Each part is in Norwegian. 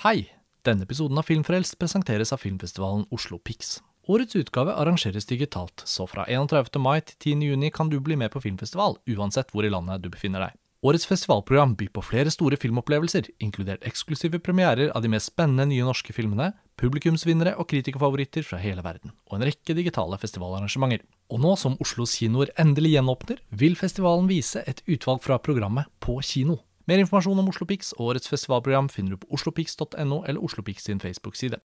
Hei! Denne episoden av Filmfrelst presenteres av filmfestivalen Oslo Pix. Årets utgave arrangeres digitalt, så fra 31. mai til 10. juni kan du bli med på filmfestival, uansett hvor i landet du befinner deg. Årets festivalprogram byr på flere store filmopplevelser, inkludert eksklusive premierer av de mest spennende nye norske filmene, publikumsvinnere og kritikerfavoritter fra hele verden, og en rekke digitale festivalarrangementer. Og nå som Oslos kinoer endelig gjenåpner, vil festivalen vise et utvalg fra programmet på kino. Mer informasjon om Oslo Pix og årets festivalprogram finner du på oslopix.no eller Oslopix sin Facebook-side.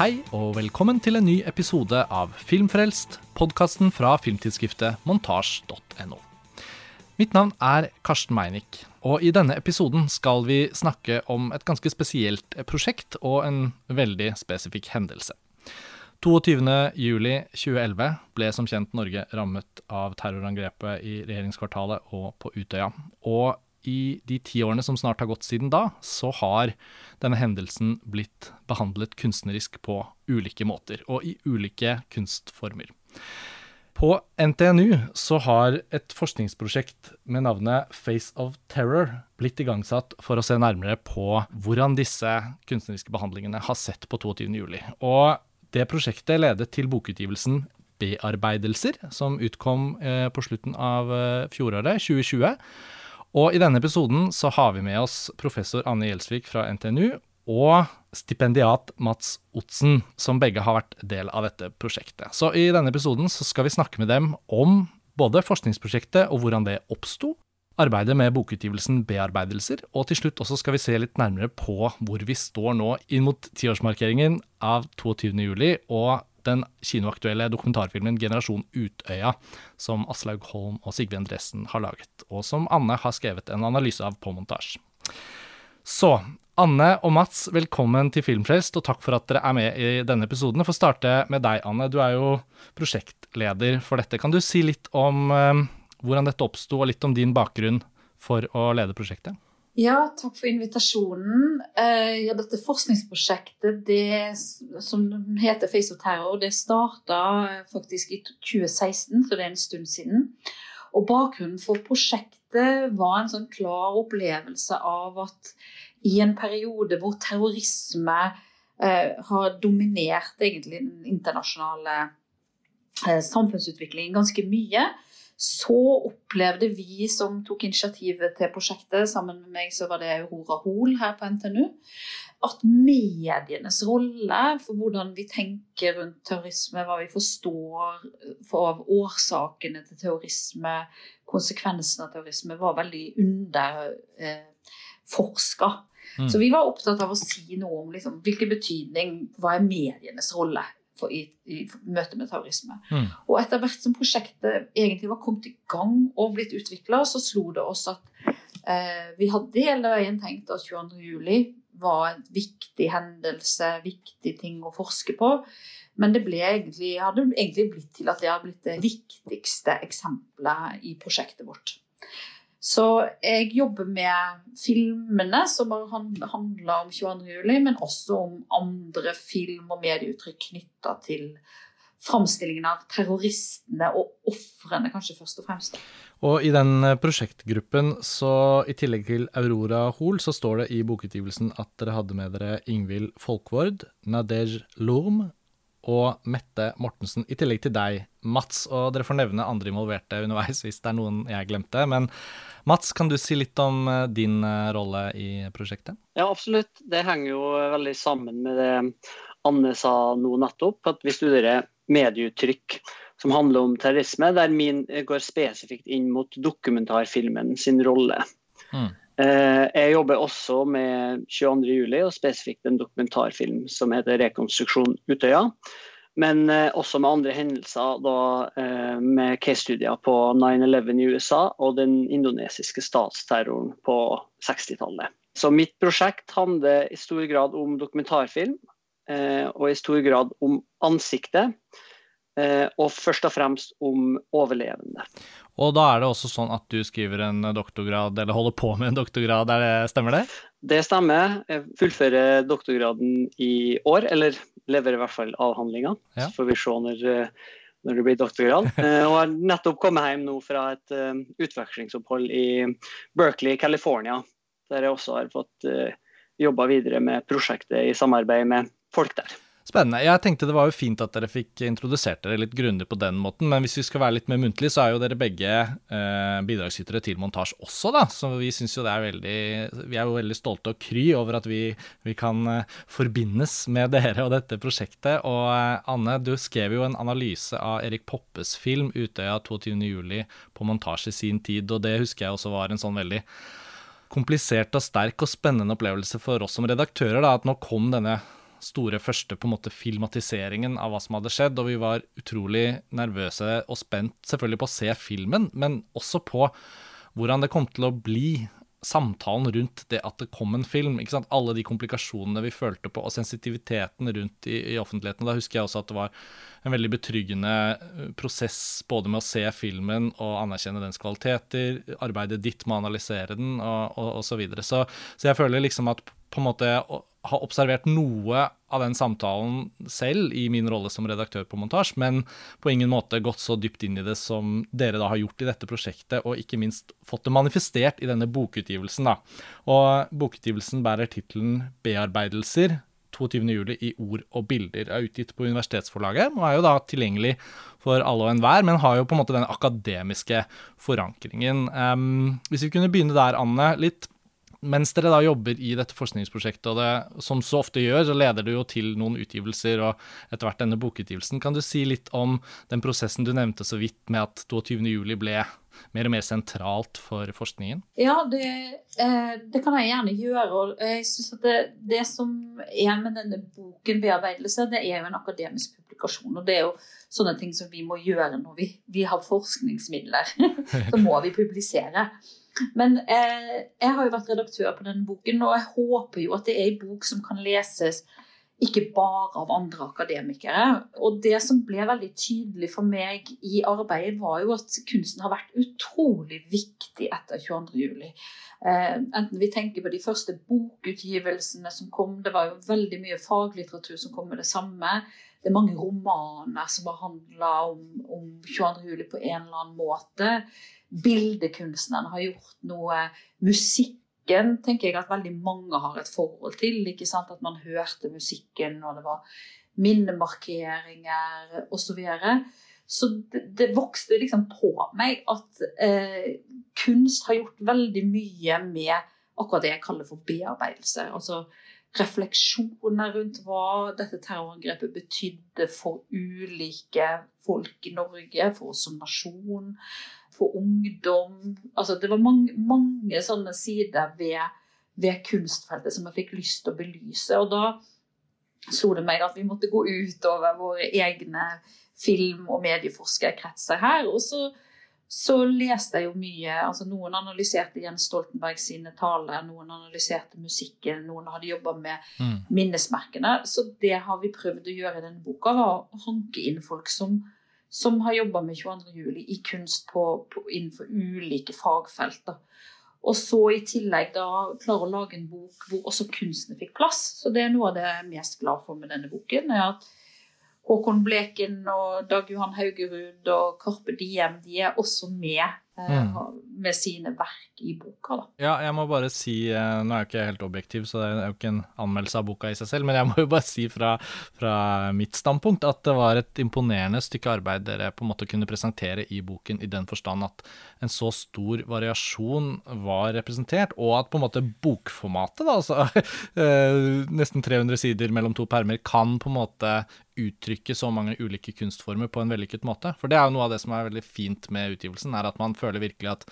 Hei og velkommen til en ny episode av Filmfrelst, podkasten fra filmtidsskriftet montasj.no. Mitt navn er Karsten Meinick, og i denne episoden skal vi snakke om et ganske spesielt prosjekt og en veldig spesifikk hendelse. 22.07.2011 ble som kjent Norge rammet av terrorangrepet i regjeringskvartalet og på Utøya. Og i de ti årene som snart har gått siden da, så har denne hendelsen blitt behandlet kunstnerisk på ulike måter, og i ulike kunstformer. På NTNU så har et forskningsprosjekt med navnet Face of Terror blitt igangsatt for å se nærmere på hvordan disse kunstneriske behandlingene har sett på 22.07. Og det prosjektet ledet til bokutgivelsen Bearbeidelser, som utkom eh, på slutten av eh, fjoråret, 2020. Og i denne episoden så har vi med oss professor Anne Gjelsvik fra NTNU og stipendiat Mats Otsen, som begge har vært del av dette prosjektet. Så i denne episoden skal vi snakke med dem om både forskningsprosjektet og hvordan det oppsto, arbeidet med bokutgivelsen Bearbeidelser, og til slutt også skal vi se litt nærmere på hvor vi står nå inn mot tiårsmarkeringen av 22. juli og den kinoaktuelle dokumentarfilmen 'Generasjon Utøya', som Aslaug Holm og Sigve Endresen har laget, og som Anne har skrevet en analyse av på montasje. Så Anne og Mats, velkommen til Filmfrelst, og takk for at dere er med i denne episoden. Jeg får starte med deg, Anne. Du er jo prosjektleder for dette. Kan du si litt om uh, hvordan dette oppsto, og litt om din bakgrunn for å lede prosjektet? Ja, takk for invitasjonen. Uh, ja, dette forskningsprosjektet det, som heter Face of Terror, det starta faktisk i 2016, så det er en stund siden. Og bakgrunnen for prosjektet var en sånn klar opplevelse av at i en periode hvor terrorisme eh, har dominert egentlig den internasjonale eh, samfunnsutviklingen ganske mye, så opplevde vi som tok initiativet til prosjektet, sammen med meg så var det Aurora Hoel her på NTNU, at medienes rolle for hvordan vi tenker rundt terrorisme, hva vi forstår av årsakene til terrorisme, konsekvensene av terrorisme, var veldig underforska. Eh, Mm. Så vi var opptatt av å si noe om liksom, hvilken betydning hva er medienes rolle for, i, i, møte med terrorisme. Mm. Og etter hvert som prosjektet egentlig var kommet i gang og blitt utvikla, så slo det oss at eh, vi hadde hele veien tenkt at 22.07 var en viktig hendelse, viktig ting å forske på. Men det ble egentlig, hadde egentlig blitt til at det hadde blitt det viktigste eksempelet i prosjektet vårt. Så jeg jobber med filmene som handler om 22. juli, men også om andre film- og medieuttrykk knytta til framstillingen av terroristene og ofrene, kanskje først og fremst. Og i den eh, prosjektgruppen, så i tillegg til Aurora Hoel, så står det i bokutgivelsen at dere hadde med dere Ingvild Folkvord, Nadej Lorm og Mette Mortensen, i tillegg til deg, Mats. Og dere får nevne andre involverte underveis hvis det er noen jeg glemte. Men Mats, kan du si litt om eh, din eh, rolle i prosjektet? Ja, absolutt. Det henger jo veldig sammen med det Anne sa nå nettopp. At vi studerer medieuttrykk som handler om terrorisme, der min går spesifikt inn mot dokumentarfilmen sin rolle. Mm. Eh, jeg jobber også med 22.07. og spesifikt en dokumentarfilm som heter 'Rekonstruksjon Utøya'. Men eh, også med andre hendelser, da, eh, med case-studier på 9-11 i USA og den indonesiske statsterroren på 60-tallet. Så mitt prosjekt handler i stor grad om dokumentarfilm, og i stor grad om ansiktet og først og fremst om overlevende. Og da er det også sånn at du skriver en doktorgrad, eller holder på med en doktorgrad, det, stemmer det? Det stemmer. Jeg fullfører doktorgraden i år, eller leverer i hvert fall avhandlinga. Ja. Så får vi se når, når det blir doktorgrad. og har nettopp kommet hjem nå fra et utvekslingsopphold i Berkeley, California, der jeg også har fått jobba videre med prosjektet i samarbeid med folk der. Spennende. Jeg tenkte det var jo fint at dere fikk introdusert dere litt grundig på den måten, men hvis vi skal være litt mer muntlig, så er jo dere begge eh, bidragsytere til montasje også, da. Så vi syns jo det er veldig Vi er jo veldig stolte og kry over at vi, vi kan eh, forbindes med dere og dette prosjektet. Og eh, Anne, du skrev jo en analyse av Erik Poppes film 'Utøya 22.07' på montasje i sin tid, og det husker jeg også var en sånn veldig komplisert og sterk og spennende opplevelse for oss som redaktører, da, at nå kom denne store første på en måte filmatiseringen av hva som hadde skjedd, og vi var utrolig nervøse og spent selvfølgelig på å se filmen, men også på hvordan det kom til å bli samtalen rundt det at det kom en film. ikke sant? Alle de komplikasjonene vi følte på, og sensitiviteten rundt i, i offentligheten. Da husker jeg også at det var en veldig betryggende eh, prosess både med å se filmen og anerkjenne dens kvaliteter, arbeidet ditt med å analysere den, og, og så videre. Så, så jeg føler liksom at på en måte har observert noe av den samtalen selv i min rolle som redaktør på montasje, men på ingen måte gått så dypt inn i det som dere da har gjort i dette prosjektet, og ikke minst fått det manifestert i denne bokutgivelsen. da. Og Bokutgivelsen bærer tittelen 'Bearbeidelser 22.07. i ord og bilder'. Er utgitt på Universitetsforlaget og er jo da tilgjengelig for alle og enhver, men har jo på en måte den akademiske forankringen. Um, hvis vi kunne begynne der, Anne. litt mens dere da jobber i dette forskningsprosjektet, og det som så ofte gjør, så leder det jo til noen utgivelser og etter hvert denne bokutgivelsen. Kan du si litt om den prosessen du nevnte så vidt med at 22.07 ble mer og mer sentralt for forskningen? Ja, det, eh, det kan jeg gjerne gjøre. og jeg synes at det, det, som er med denne boken bearbeidelse, det er jo en akademisk publikasjon. og det er jo sånne ting som vi må gjøre når vi, vi har forskningsmidler. så må vi publisere. Men eh, jeg har jo vært redaktør på denne boken, og jeg håper jo at det er en bok som kan leses ikke bare av andre akademikere. Og det som ble veldig tydelig for meg i arbeidet, var jo at kunsten har vært utrolig viktig etter 22.07. Eh, enten vi tenker på de første bokutgivelsene som kom, det var jo veldig mye faglitteratur som kom med det samme. Det er mange romaner som har handla om, om 22.07. på en eller annen måte bildekunstnerne har gjort noe. Musikken tenker jeg at veldig mange har et forhold til. ikke sant? At man hørte musikken når det var minnemarkeringer osv. Så, det, det, vokste liksom på meg at eh, kunst har gjort veldig mye med akkurat det jeg kaller for bearbeidelse. Altså refleksjoner rundt hva dette terrorangrepet betydde for ulike folk i Norge, for oss som nasjon for ungdom. Altså, det var mange, mange sånne sider ved, ved, kunstfeltet som jeg fikk lyst til å belyse. Og da slo det meg at vi måtte gå utover våre egne film- og medieforskerkretser her. Og så, så, leste jeg jo mye. altså Noen analyserte Jens Stoltenberg sine taler, noen analyserte musikken, noen hadde jobba med mm. minnesmerkene. Så det har vi prøvd å gjøre i denne boka, var å hanke inn folk som som har jobba med 22.07. i kunst på, på, innenfor ulike fagfelter. Og så i tillegg da klare å lage en bok hvor også kunsten fikk plass. Så det er noe av det jeg er mest glad for med denne boken. er at Håkon Bleken og Dag Johan Haugerud og Karpe Diem de er også med mm. Med sine verk i boka. Da. Ja, jeg må bare si, eh, nå er jeg ikke helt objektiv, så det er jo ikke en anmeldelse av boka i seg selv, men jeg må jo bare si fra, fra mitt standpunkt at det var et imponerende stykke arbeid dere på en måte kunne presentere i boken, i den forstand at en så stor variasjon var representert, og at på en måte bokformatet, da, altså eh, nesten 300 sider mellom to permer, kan på en måte uttrykke så mange ulike kunstformer på en vellykket måte. For det er jo noe av det som er veldig fint med utgivelsen, er at man føler virkelig at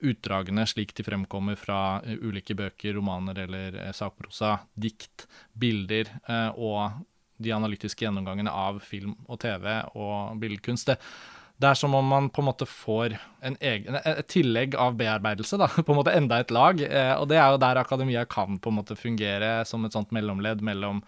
utdragene slik de fremkommer fra eh, ulike bøker, romaner eller eh, sakprosa, dikt, bilder eh, og de analytiske gjennomgangene av film og TV og billedkunst, det, det er som om man på en måte får en egen, et tillegg av bearbeidelse, da. På en måte enda et lag. Eh, og det er jo der akademia kan på en måte fungere som et sånt mellomledd mellom,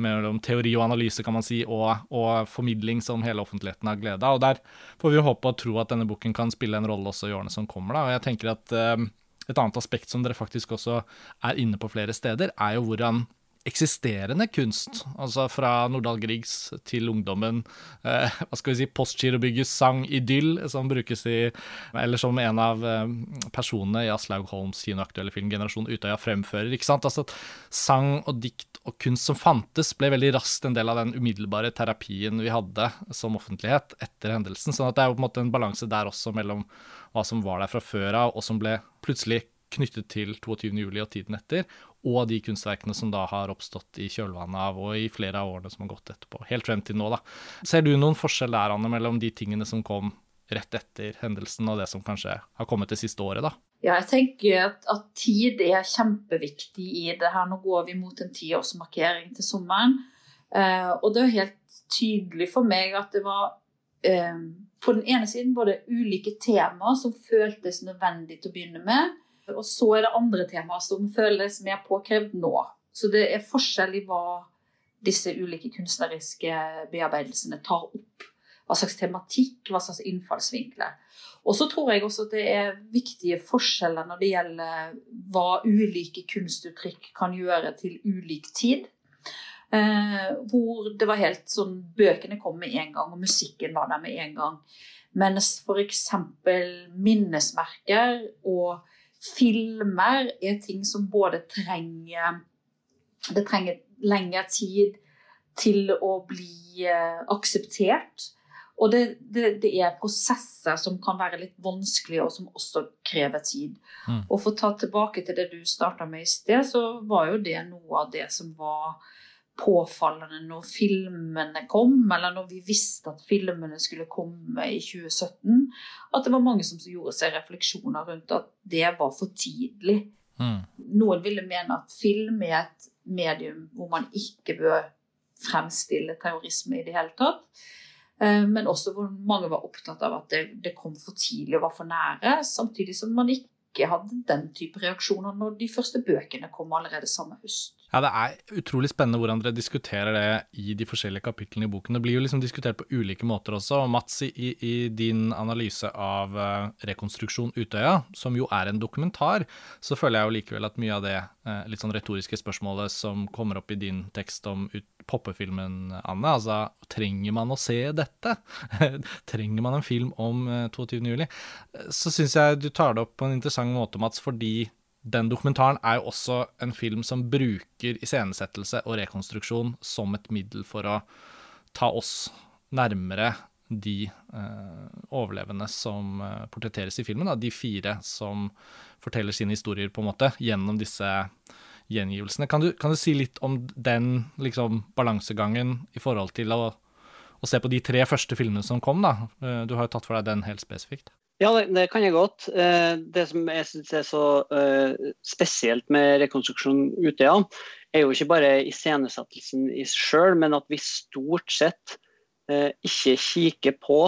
mellom teori og analyse, kan man si, og, og, formidling som hele offentligheten har glede av. Og der får vi jo håpe og tro at denne boken kan spille en rolle også i årene som kommer. da. Og jeg tenker at eh, et annet aspekt som dere faktisk også er inne på flere steder, er jo hvordan eksisterende kunst, altså fra Nordahl Griegs til ungdommen. Eh, hva skal vi si, Postgirobyggets sang 'Idyll', som brukes i Eller som en av eh, personene i Aslaug Holms kinoaktuelle film 'Generasjon Utøya' fremfører. ikke sant? Altså at Sang og dikt og kunst som fantes, ble veldig raskt en del av den umiddelbare terapien vi hadde som offentlighet etter hendelsen. sånn at det er jo på en måte en balanse der også mellom hva som var der fra før av, og som ble plutselig knyttet til 22.07. og tiden etter, og de kunstverkene som da har oppstått i kjølvannet av og i flere av årene som har gått etterpå. Helt frem til nå, da. Ser du noen forskjell der, Anne, mellom de tingene som kom rett etter hendelsen, og det som kanskje har kommet det siste året, da? Ja, jeg tenker at, at tid er kjempeviktig i det her. Nå går vi mot en tiårsmarkering til sommeren. Eh, og det er helt tydelig for meg at det var eh, på den ene siden både ulike temaer som føltes nødvendig til å begynne med, og så er det andre temaer som føles mer påkrevd nå. Så det er forskjell i hva disse ulike kunstneriske bearbeidelsene tar opp. Hva slags tematikk, hva slags innfallsvinkler. Og så tror jeg også at det er viktige forskjeller når det gjelder hva ulike kunstuttrykk kan gjøre til ulik tid. Eh, hvor det var helt sånn Bøkene kom med en gang, og musikken var der med en gang. Mens f.eks. minnesmerker og filmer er ting som både trenger Det trenger lengre tid til å bli eh, akseptert. Og det, det, det, er prosesser som kan være litt vanskelige, og som også krever tid. Mm. Og for å ta tilbake til det du starta med i sted, så var jo det noe av det som var påfallende når filmene kom, eller når vi visste at filmene skulle komme i 2017, at det var mange som gjorde seg refleksjoner rundt at det var for tidlig. Mm. Noen ville mene at film er et medium hvor man ikke bør fremstille terrorisme i det hele tatt. Eh, men også hvor mange var opptatt av at det, det kom for tidlig og var for nære, samtidig som man ikke hadde den type reaksjoner når de første bøkene kom allerede samme høst. Ja, Det er utrolig spennende hvordan dere diskuterer det i de forskjellige kapitlene i boken. Det blir jo liksom diskutert på ulike måter også. og Mats, i, i din analyse av uh, Rekonstruksjon Utøya, som jo er en dokumentar, så føler jeg jo likevel at mye av det uh, litt sånn retoriske spørsmålet som kommer opp i din tekst om poppefilmen, Anne, altså trenger man å se dette? trenger man en film om eh, 22.07? Så syns jeg du tar det opp på en interessant måte, Mats, fordi den dokumentaren er jo også en film som bruker iscenesettelse og rekonstruksjon som et middel for å ta oss nærmere de eh, overlevende som eh, portretteres i filmen. Da. De fire som forteller sine historier på en måte gjennom disse gjengivelsene. Kan du, kan du si litt om den liksom, balansegangen i forhold til å, å, se på de tre første filmene som kom? da? Eh, du har jo tatt for deg den helt spesifikt. Ja, det, det, kan jeg godt. Eh, det som jeg syns er så uh, spesielt med rekonstruksjon Utøya, er jo ikke bare iscenesettelsen i seg sjøl, men at vi stort sett uh, ikke kikker på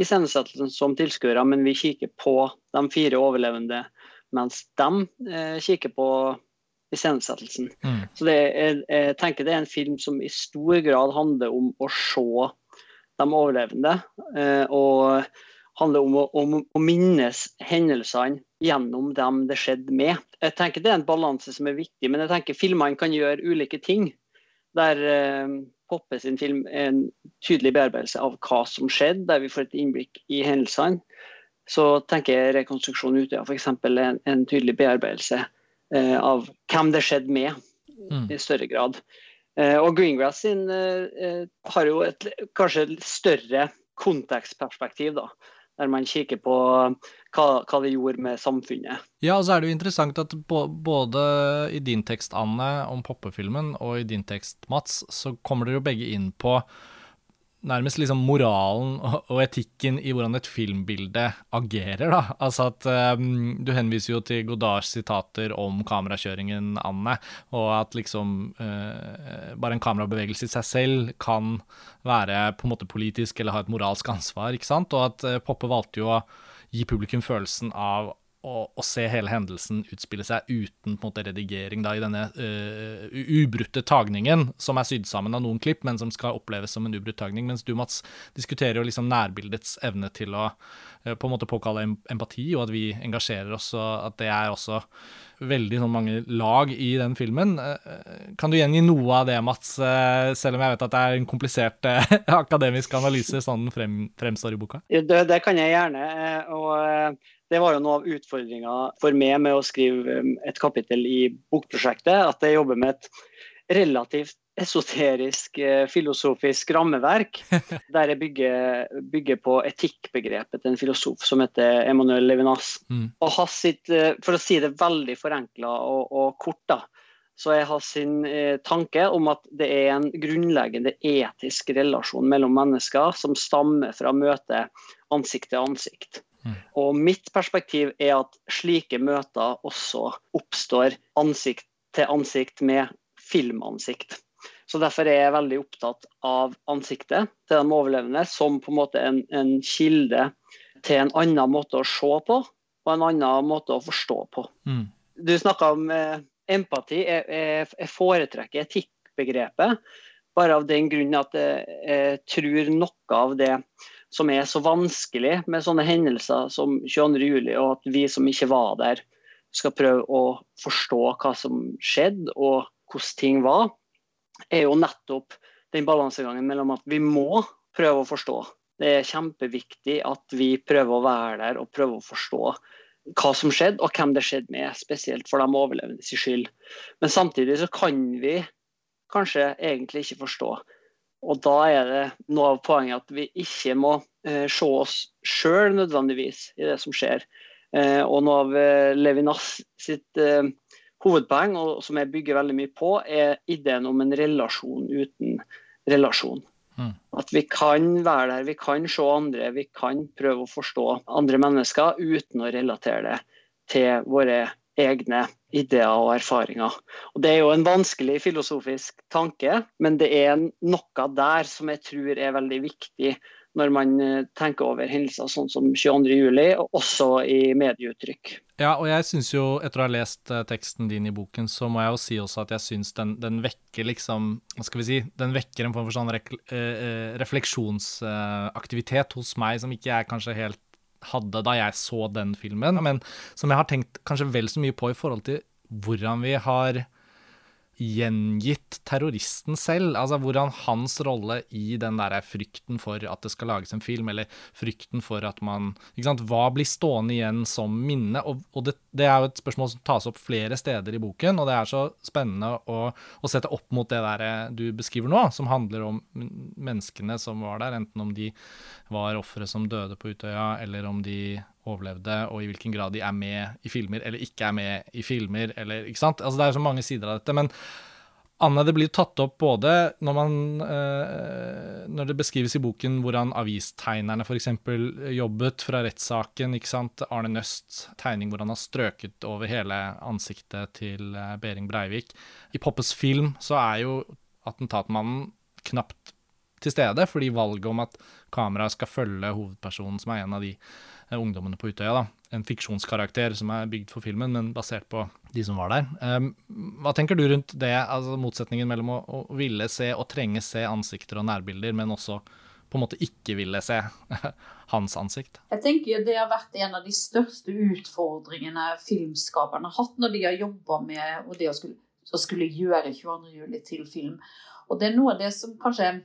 iscenesettelsen som tilskuere, men vi kikker på de fire overlevende, mens de kikker på iscenesettelsen. Mm. Så det jeg, jeg tenker det er en film som i stor grad handler om å se de overlevende. og handler om å, om å minnes hendelsene gjennom dem det skjedde med. Jeg tenker Det er en balanse som er viktig, men jeg tenker filmene kan gjøre ulike ting. Der eh, Poppe sin film er en tydelig bearbeidelse av hva som skjedde, der vi får et innblikk i hendelsene. Så tenker jeg Rekonstruksjon Utøya f.eks. En, en tydelig bearbeidelse eh, av hvem det skjedde med, mm. i større grad. Eh, og Greengrass sin eh, eh, har jo et kanskje større kontekstperspektiv. da der man kikker på hva, hva, det gjorde med samfunnet. Ja, og så er det jo interessant at både i din tekst, Anne, om poppefilmen, og i din tekst, Mats, så kommer dere jo begge inn på nærmest liksom moralen og etikken i hvordan et filmbilde agerer, da. Altså at um, du henviser jo til Godards sitater om kamerakjøringen, Anne, og at liksom uh, bare en kamerabevegelse i seg selv kan være på en måte politisk eller ha et moralsk ansvar, ikke sant. Og at uh, Poppe valgte jo å gi publikum følelsen av å, se hele hendelsen utspille seg uten på en måte redigering da, i denne uh, ubrutte tagningen, som er sydd sammen av noen klipp, men som skal oppleves som en ubrutt tagning. Mens du, Mats, diskuterer jo liksom nærbildets evne til å uh, på en måte påkalle empati, og at vi engasjerer oss, og at det er også veldig sånn, mange lag i den filmen. Uh, kan du gjengi noe av det, Mats, selv om jeg vet at det er en komplisert akademisk analyse sånn frem, fremstår i boka? Det, det kan jeg gjerne. og det var jo noe av utfordringa for meg med å skrive um, et kapittel i bokprosjektet. At jeg jobber med et relativt esoterisk, eh, filosofisk rammeverk. Der jeg bygger, bygger på etikkbegrepet til en filosof som heter Emmanuel Levinas. Mm. Og har sitt, eh, For å si det veldig forenkla og, og, kort, da, så jeg har sin eh, tanke om at det er en grunnleggende etisk relasjon mellom mennesker som stammer fra møtet ansikt til ansikt. Mm. Og mitt perspektiv er at slike møter også oppstår ansikt til ansikt med filmansikt. Så Derfor er jeg veldig opptatt av ansiktet til de overlevende som på en måte en, en kilde til en annen måte å se på og en annen måte å forstå på. Mm. Du snakka om eh, empati. Jeg, jeg, jeg foretrekker etikkbegrepet bare av den grunn at jeg, jeg tror noe av det som er så vanskelig med sånne hendelser som 22.07, og at vi som ikke var der, skal prøve å forstå hva som skjedde og hvordan ting var, er jo nettopp den balansegangen mellom at vi må prøve å forstå. Det er kjempeviktig at vi prøver å være der og prøver å forstå hva som skjedde, og hvem det skjedde med, spesielt for de overlevendes skyld. Men samtidig så kan vi kanskje egentlig ikke forstå og da er det noe av poenget at vi ikke må eh, se oss sjøl nødvendigvis i det som skjer. Eh, og noe av eh, Levinas sitt eh, hovedpoeng, og som jeg bygger veldig mye på, er ideen om en relasjon uten relasjon. Mm. At vi kan være der, vi kan se andre, vi kan prøve å forstå andre mennesker uten å relatere det til våre egne ideer og erfaringer. Og Det er jo en vanskelig filosofisk tanke, men det er noe der som jeg tror er veldig viktig når man eh, tenker over hendelser sånn som 22.07, og også i medieuttrykk. Ja, og jeg syns jo, etter å ha lest uh, teksten din i boken, så må jeg jo si også at jeg syns den, den, vekker liksom Hva skal vi si? Den vekker en form for sånn uh, refleksjonsaktivitet hos meg som ikke er kanskje helt hadde da jeg så den filmen, men som jeg har tenkt kanskje vel så mye på i forhold til hvordan vi har gjengitt terroristen selv. Altså hvordan hans rolle i den der frykten for at det skal lages en film, eller frykten for at man ikke sant, Hva blir stående igjen som minne? Og, og det, det, er jo et spørsmål som tas opp flere steder i boken, og det er så spennende å, å sette opp mot det der eh, du beskriver nå, som handler om menneskene som var der, enten om de var ofre som døde på Utøya, eller om de overlevde, og i hvilken grad de er med i filmer eller ikke er med i filmer. Eller, ikke sant? Altså, det er jo så mange sider av dette. Men Anne, det blir tatt opp både når, man, eh, når det beskrives i boken hvordan avistegnerne f.eks. jobbet fra rettssaken. ikke sant? Arne Nøsts tegning hvor han har strøket over hele ansiktet til eh, Behring Breivik. I Poppes film så er jo attentatmannen knapt til stede, fordi valget om at kameraet skal følge hovedpersonen, som er en av de ungdommene på Utøya. da, En fiksjonskarakter som er bygd for filmen, men basert på de som var der. Um, hva tenker du rundt det, altså motsetningen mellom å, å, ville se og trenge se ansikter og nærbilder, men også på en måte ikke ville se hans ansikt? Jeg tenker Det har vært en av de største utfordringene filmskaperne har hatt når de har jobba med og det å skulle, å skulle gjøre 22.07. til film. Og Det er noe av det som kanskje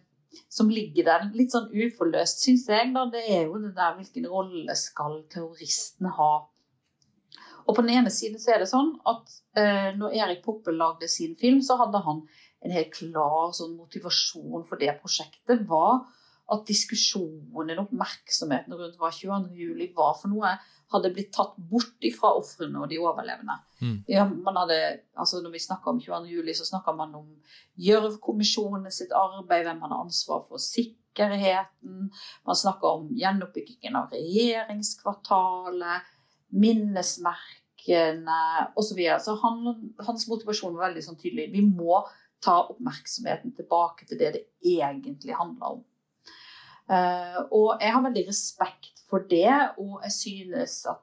som ligger der litt sånn uforløst, syns jeg. Da, det er jo det der hvilken rolle skal terroristen ha? Og på den ene siden så er det sånn at eh, når Erik Poppe lagde sin film, så hadde han en helt klar sånn motivasjon for det prosjektet. var at diskusjonen, oppmerksomheten rundt hva 22.07 var for noe, hadde blitt tatt bort fra ofrene og de overlevende. Mm. Ja, hadde, altså når vi snakker om 22.07, så snakker man om Gjørv-kommisjonen sitt arbeid, hvem hadde ansvar for sikkerheten. Man snakker om gjenoppbyggingen av regjeringskvartalet, minnesmerkene osv. Så, så han, hans motivasjon var veldig sånn tydelig. Vi må ta oppmerksomheten tilbake til det det egentlig handler om. Uh, og jeg har veldig respekt for det, og jeg synes at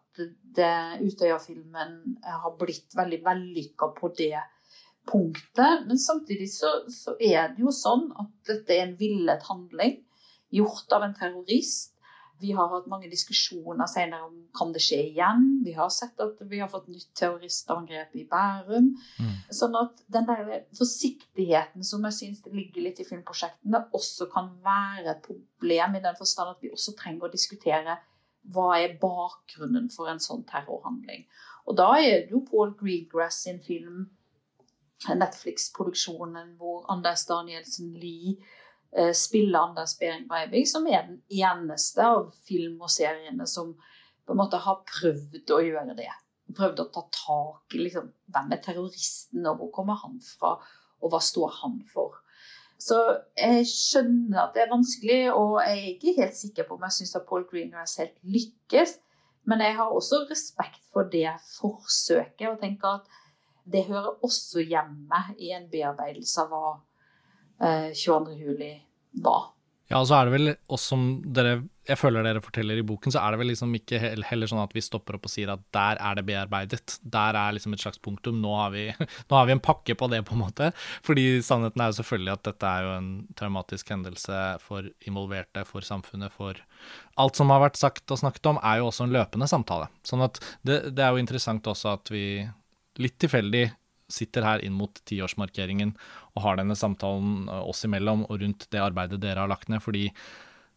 Utøya-filmen har blitt veldig vellykka på det punktet. Men samtidig så, så, er det jo sånn at dette er en villet handling gjort av en terrorist vi har hatt mange diskusjoner senere om kan det skje igjen. Vi har sett at vi har fått nytt terroristangrep i Bærum. Mm. Sånn at den der forsiktigheten som jeg syns ligger litt i filmprosjektene, også kan være et problem i den forstand at vi også trenger å diskutere hva er bakgrunnen for en sånn terrorhandling. Og da er det jo Paul Greengrass sin film, Netflix-produksjonen hvor Anders Danielsen Lie spille Anders Behring Breivik, som er den eneste av film og seriene som på en måte har prøvd å gjøre det. Prøvd å ta tak i liksom, hvem er terroristen, og hvor kommer han fra, og hva står han for. Så jeg skjønner at det er vanskelig, og jeg er ikke helt sikker på om jeg syns Paul Greengrass helt lykkes. Men jeg har også respekt for det forsøket, og tenker at det hører også hjemme i en bearbeidelse av hva 22.07 juli da. Ja, og så er det vel oss som dere, jeg føler dere forteller i boken, så er det vel liksom ikke heller sånn at vi stopper opp og sier at der er det bearbeidet. Der er liksom et slags punktum. Nå har vi, nå har vi en pakke på det, på en måte. Fordi sannheten er jo selvfølgelig at dette er jo en traumatisk hendelse for involverte, for samfunnet, for Alt som har vært sagt og snakket om, er jo også en løpende samtale. Sånn at det, det er jo interessant også at vi litt tilfeldig sitter her inn mot tiårsmarkeringen og har denne samtalen eh, oss imellom og rundt det arbeidet dere har lagt ned. fordi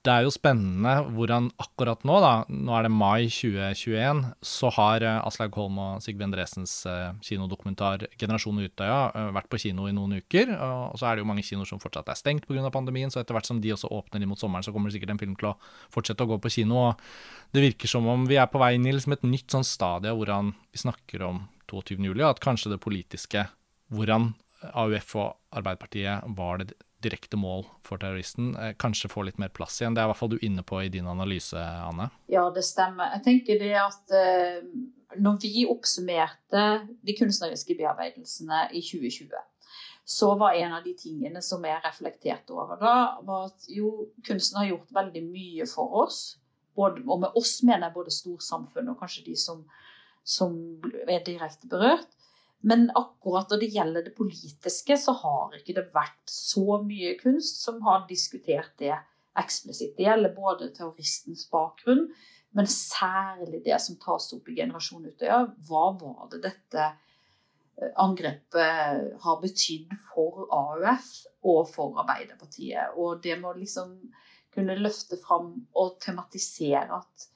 det er jo spennende hvordan akkurat nå, da, nå er det mai 2021, så har eh, Aslaug Holm og Sigve Endresens eh, kinodokumentar 'Generasjon Utøya' vært på kino i noen uker. Og så er det jo mange kinoer som fortsatt er stengt pga. pandemien, så etter hvert som de også åpner inn mot sommeren, så kommer det sikkert en film til å fortsette å gå på kino. og Det virker som om vi er på vei inn i liksom et nytt sånn stadie hvordan vi snakker om 22.07, at kanskje det politiske, hvordan AUF og Arbeiderpartiet var det direkte mål for terroristen, eh, kanskje får litt mer plass igjen. Det er i hvert fall du inne på i din analyse, Anne? Ja, det stemmer. Jeg tenker det at eh, når vi oppsummerte de kunstneriske bearbeidelsene i 2020, så var en av de tingene som jeg reflekterte over da, var at jo, kunsten har gjort veldig mye for oss. Både, og med oss mener jeg både storsamfunnet og kanskje de som som er direkte berørt. Men akkurat når det gjelder det politiske, så har ikke det vært så mye kunst som har diskutert det eksplisitt. Det gjelder både terroristens bakgrunn, men særlig det som tas opp i Generasjon Utøya. Hva var det dette eh, angrepet har betydd for AUF og for Arbeiderpartiet? Og det må liksom kunne løfte fram og tematisere at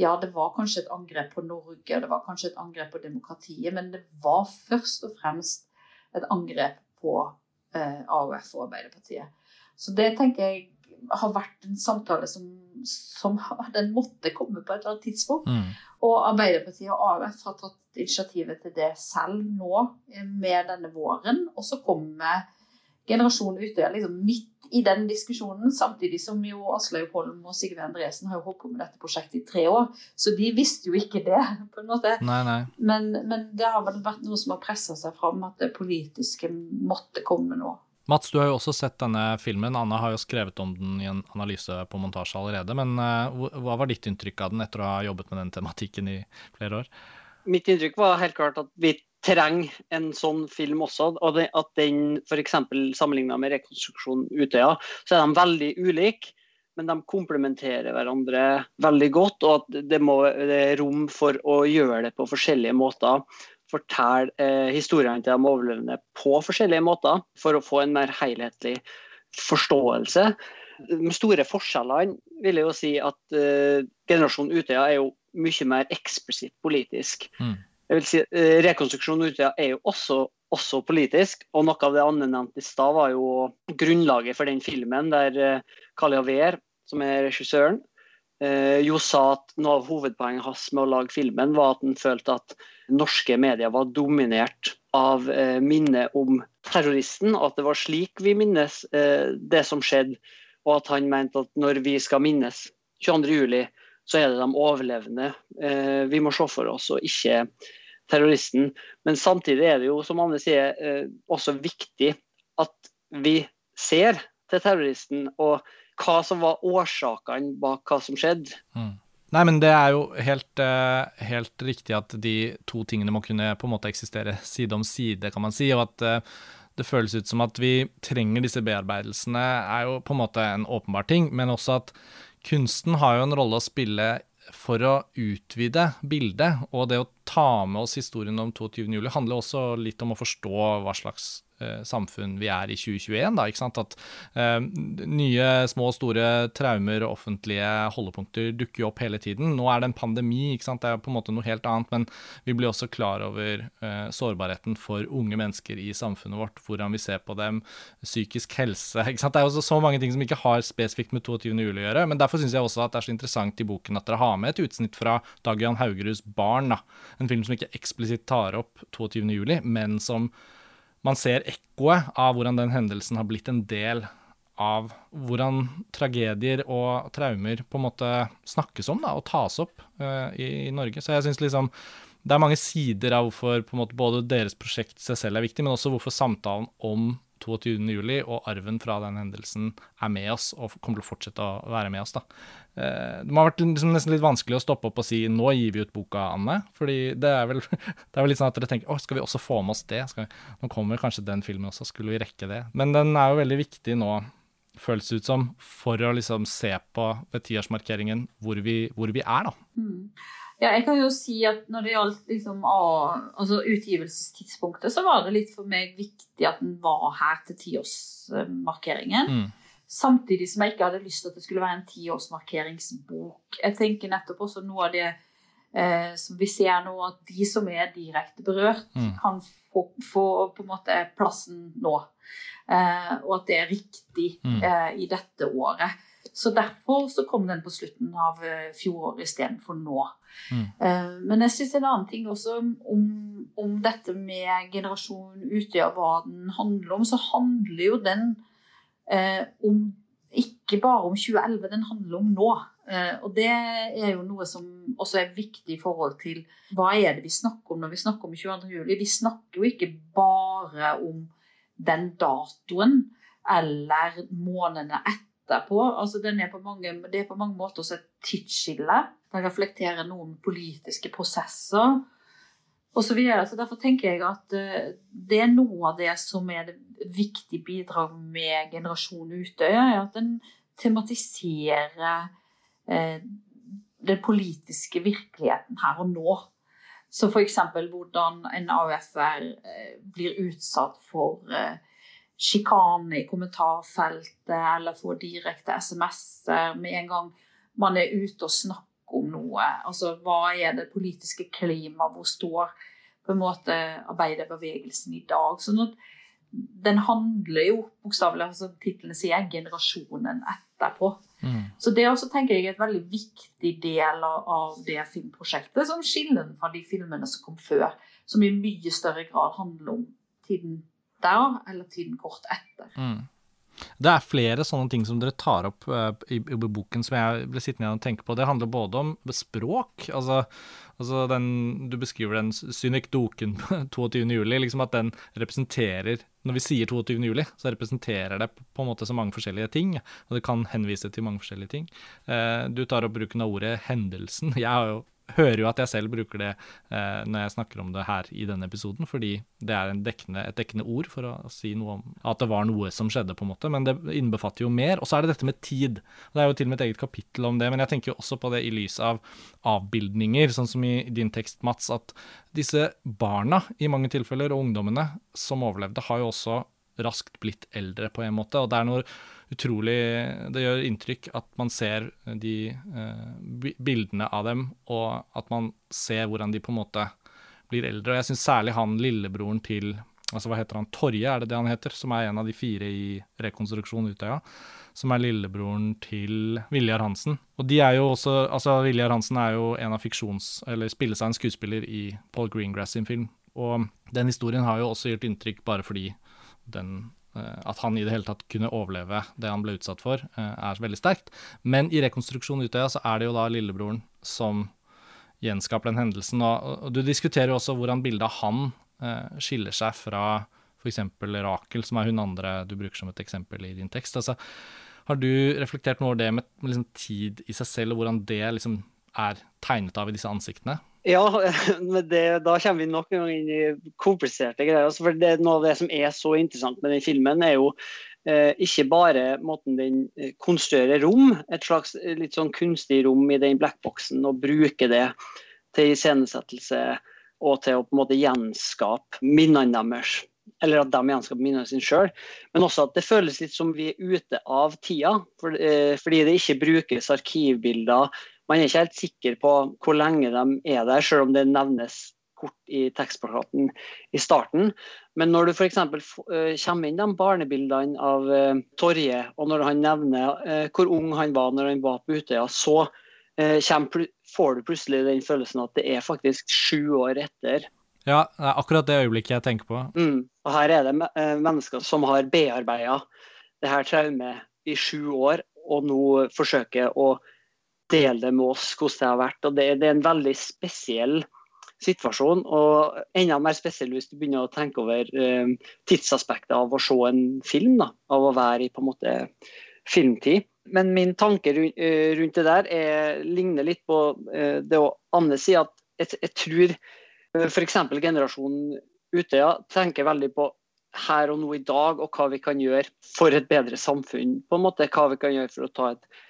ja, det var kanskje et angrep på Norge, det var kanskje et angrep på demokratiet, men det var først og fremst et angrep på eh, AUF og Arbeiderpartiet. Så det tenker jeg har vært en samtale som, som den måtte komme på et eller annet tidspunkt. Mm. Og Arbeiderpartiet og AUF har tatt initiativet til det selv nå med denne våren. Og så kommer generasjonen Utøya liksom midt i den diskusjonen, samtidig som jo Aslaug Holm og Sigve Andresen har jo holdt på med dette prosjektet i tre år. Så de visste jo ikke det, på en måte. Nei, nei. Men, men, det har vel vært noe som har pressa seg fram, at det politiske måtte komme nå. Mats, du har jo også sett denne filmen. Anna har jo skrevet om den i en analyse på montasje allerede. Men uh, hva var ditt inntrykk av den etter å ha jobbet med den tematikken i flere år? Mitt inntrykk var helt klart at vi trenger en sånn film også. og det, At den f.eks. sammenligna med rekonstruksjonen Utøya, så er de veldig ulike. Men de komplementerer hverandre veldig godt, og at det, må, være rom for å gjøre det på forskjellige måter. Fortelle eh, historiene til de overlevende på forskjellige måter, for å få en mer helhetlig forståelse. Med store forskjellene vil jeg jo si at eh, generasjonen Utøya er jo mye mer eksplisitt politisk. Mm jeg vil si, eh, Rekonstruksjon Utøya er jo også, også, politisk. og Noe av det Anne nevnte i stad, var jo grunnlaget for den filmen. Der Kali Aver, som er regissøren, eh, jo sa at noe av hovedpoenget hans med å lage filmen var at han følte at norske medier var dominert av eh, minnet om terroristen, og at det var slik vi minnes eh, det som skjedde. Og at han mente at når vi skal minnes 22.07, så er det de overlevende eh, vi må se for oss, og ikke terroristen. Men samtidig er det jo, som Anne sier, eh, også viktig at vi ser til terroristen, og hva som var årsakene bak hva som skjedde. Mm. Nei, men det er jo helt, uh, helt, riktig at de to tingene må kunne på en måte eksistere side om side, kan man si. Og at uh, det føles ut som at vi trenger disse bearbeidelsene, er jo på en måte en åpenbar ting. Men også at kunsten har jo en rolle å spille for å utvide bildet. Og det å ta med oss historien om 22.07 handler også litt om å forstå hva slags samfunn vi er i 2021. Da, ikke sant? At uh, nye små og store traumer og offentlige holdepunkter dukker opp hele tiden. Nå er det en pandemi, ikke sant? det er på en måte noe helt annet, men vi blir også klar over uh, sårbarheten for unge mennesker i samfunnet vårt, hvordan vi ser på dem, psykisk helse. ikke sant? Det er også så mange ting som ikke har spesifikt med 22. juli å gjøre. men Derfor syns jeg også at det er så interessant i boken at dere har med et utsnitt fra Dag Jan Haugeruds 'Barn', da. en film som ikke eksplisitt tar opp 22. juli, men som man ser ekkoet av hvordan den hendelsen har blitt en del av hvordan tragedier og traumer på en måte snakkes om da, og tas opp uh, i, i, Norge. Så jeg synes liksom det er mange sider av hvorfor på en måte både deres prosjekt seg selv er viktig, men også hvorfor samtalen om 22.07. og arven fra den hendelsen er med oss og kommer til å fortsette å være med oss. da. Eh, det må ha vært liksom nesten litt vanskelig å stoppe opp og si 'nå gir vi ut boka, Anne'. fordi det er vel, det er vel litt sånn at dere tenker 'å, skal vi også få med oss det'? Vi, nå kommer kanskje den filmen også, skulle vi rekke det? Men den er jo veldig viktig nå, føles det ut som, for å liksom se på ved tiårsmarkeringen hvor, hvor, vi er, da. Mm. Ja, jeg kan jo si at når det gjaldt liksom, altså utgivelsestidspunktet, så var det litt for meg viktig at den var her til tiårsmarkeringen. Mm. Samtidig som jeg ikke hadde lyst til at det skulle være en tiårsmarkeringsbok. Jeg tenker nettopp også noe av det eh, som vi ser nå, at de som er direkte berørt, mm. kan få, få, på en måte plassen nå. Eh, og at det er riktig mm. eh, i dette året. Så derfor så kom den på slutten av eh, fjoråret istedenfor nå. Mm. Uh, men jeg syns en annen ting også om, om dette med generasjon Utøya, hva den handler om, så handler jo den eh, om ikke bare om 2011, den handler om nå. Uh, og det er jo noe som også er viktig i forhold til hva er det vi snakker om når vi snakker om 22. juli. Vi snakker jo ikke bare om den datoen eller månedene etter etterpå. Altså, er mange, det er på mange måter også et tidsskille. Den reflekterer noen politiske prosesser osv. Så videre. så derfor tenker jeg at uh, det er noe av det som er det viktige bidraget med Generasjon Utøya, er at den tematiserer eh, den politiske virkeligheten her og nå. Så f.eks. hvordan en AUF-er uh, blir utsatt for uh, sjikane i kommentarfeltet eller får direkte SMS-er med en gang man er ute og snakker om noe. Altså hva er det politiske klimaet? Hvor står på en måte arbeiderbevegelsen i dag? Sånn at den handler jo bokstavelig, altså tittelen sier, generasjonen etterpå. Mm. Så det er også tenker jeg et veldig viktig del av det filmprosjektet, som skiller den fra de filmene som kom før, som i mye større grad handler om tiden der, eller tiden kort etter. Mm. Det er flere sånne ting som dere tar opp uh, i, i, boken som jeg ble sittende igjen og tenke på. Det handler både om språk. altså, altså den, Du beskriver den synekdoken på 22. juli, liksom at den representerer Når vi sier 22. juli, så representerer det på en måte så mange forskjellige ting. Og det kan henvise til mange forskjellige ting. Uh, du tar opp bruken av ordet 'hendelsen'. Jeg har jo hører jo at jeg selv bruker det eh, når jeg snakker om det her i denne episoden, fordi det er dekkende, et dekkende ord for å si noe om at det var noe som skjedde, på en måte. Men det innbefatter jo mer. Og så er det dette med tid. Det er jo til og med et eget kapittel om det, men jeg tenker jo også på det i lys av avbildninger, sånn som i din tekst, Mats, at disse barna i mange tilfeller, og ungdommene som overlevde, har jo også raskt blitt eldre på en måte. og det er noe utrolig Det gjør inntrykk at man ser de eh, bildene av dem, og at man ser hvordan de på en måte blir eldre. Og jeg syns særlig han lillebroren til altså hva heter han, Torje er det det han heter, som er en av de fire i Rekonstruksjon Utøya, som er lillebroren til Viljar Hansen. Og de er jo også, altså Viljar Hansen er jo en av fiksjons, eller spiller seg en skuespiller i Paul Greengrass sin film. Og den historien har jo også gjort inntrykk bare fordi den at han i det hele tatt kunne overleve det han ble utsatt for, er veldig sterkt. Men i rekonstruksjonen Utøya så er det jo da lillebroren som gjenskaper den hendelsen. Og, du diskuterer jo også hvordan bildet av han eh, skiller seg fra f.eks. Rakel, som er hun andre du bruker som et eksempel i din tekst. Altså, har du reflektert noe over det med liksom, tid i seg selv, og hvordan det liksom er tegnet av i disse ansiktene? Ja, men det, da kommer vi nok en gang inn i kompliserte greier. Altså, for det, Noe av det som er så interessant med den filmen, er jo eh, ikke bare måten den eh, konstruerer rom, et slags eh, litt sånn kunstig rom i den blackboxen, og bruker det til iscenesettelse og til å på en måte gjenskape minnene deres. Eller at de gjenskaper minnene sine sjøl. Men også at det føles litt som vi er ute av tida. For, eh, fordi det ikke brukes arkivbilder. Man er ikke helt sikker på hvor lenge de er der, selv om det nevnes kort i tekstplakaten i starten. Men når du f.eks. Uh, kommer inn de barnebildene av uh, Torje, og når han nevner uh, hvor ung han var når han var på Utøya, så får du plutselig den følelsen at det er faktisk sju år etter. Ja, det er akkurat det øyeblikket jeg tenker på. Mm. Og her er det mennesker som har bearbeida det her traumet i sju år, og nå forsøker å dele det med oss hvordan det har vært. Og det, det er en veldig spesiell situasjon. Og enda mer spesiell hvis du begynner å tenke over eh, tidsaspektet av å se en film. Da, av å være i på en måte filmtid. Men min tanke eh, rundt det der er, ligner litt på eh, det Anne sier, at jeg, jeg tror eh, f.eks. generasjonen Utøya tenker veldig på her og nå i dag, og hva vi kan gjøre for et bedre samfunn. på en måte, Hva vi kan gjøre for å ta et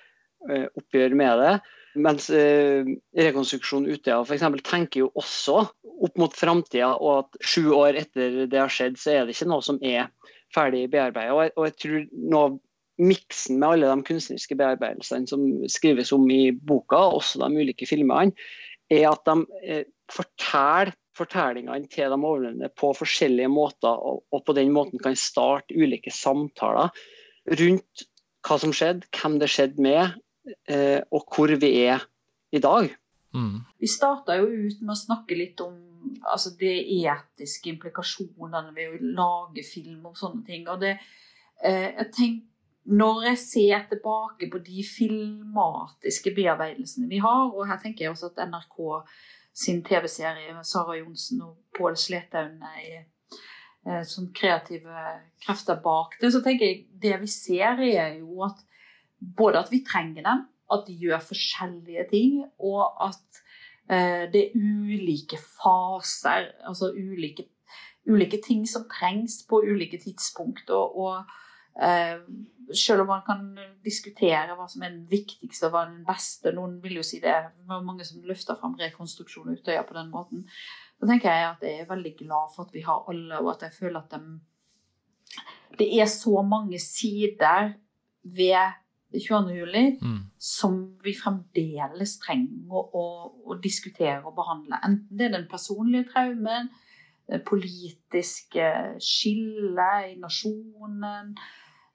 oppgjør med det. Mens eh, Rekonstruksjon Utøya f.eks. tenker jo også opp mot framtida, og at sju år etter det har skjedd, så er det ikke noe som er ferdig bearbeida. Og, og, jeg tror noe miksen med alle de kunstneriske bearbeidelsene som skrives om i boka, også de ulike filmene, er at de eh, forteller fortellingene til de overlevende på forskjellige måter, og, og på den måten kan starte ulike samtaler rundt hva som skjedde, hvem det skjedde med, eh, og hvor vi er i dag. Mm. Vi starta jo ut med å snakke litt om altså, de etiske implikasjonene ved å lage film og sånne ting. Og det, eh, jeg tenker, når jeg ser tilbake på de filmatiske bearbeidelsene vi har, og her tenker jeg også at NRK sin TV-serie med Sara Johnsen og Pål Sletaun er eh, som kreative krefter bak det, så tenker jeg det vi ser, er jo at både at vi trenger dem, at de gjør forskjellige ting, og at eh, det er ulike faser, altså ulike, ulike, ting som trengs på ulike tidspunkt. Og, og eh, selv om man kan diskutere hva som er den viktigste og hva den beste Noen vil jo si det. Det var mange som løfta fram rekonstruksjon Utøya på den måten. Da tenker jeg at jeg er veldig glad for at vi har alle, og at jeg føler at de, det er så mange sider ved 22. juli mm. som vi fremdeles trenger å, å, å, diskutere og behandle. Enten det er den personlige traumen, det politiske skillet i nasjonen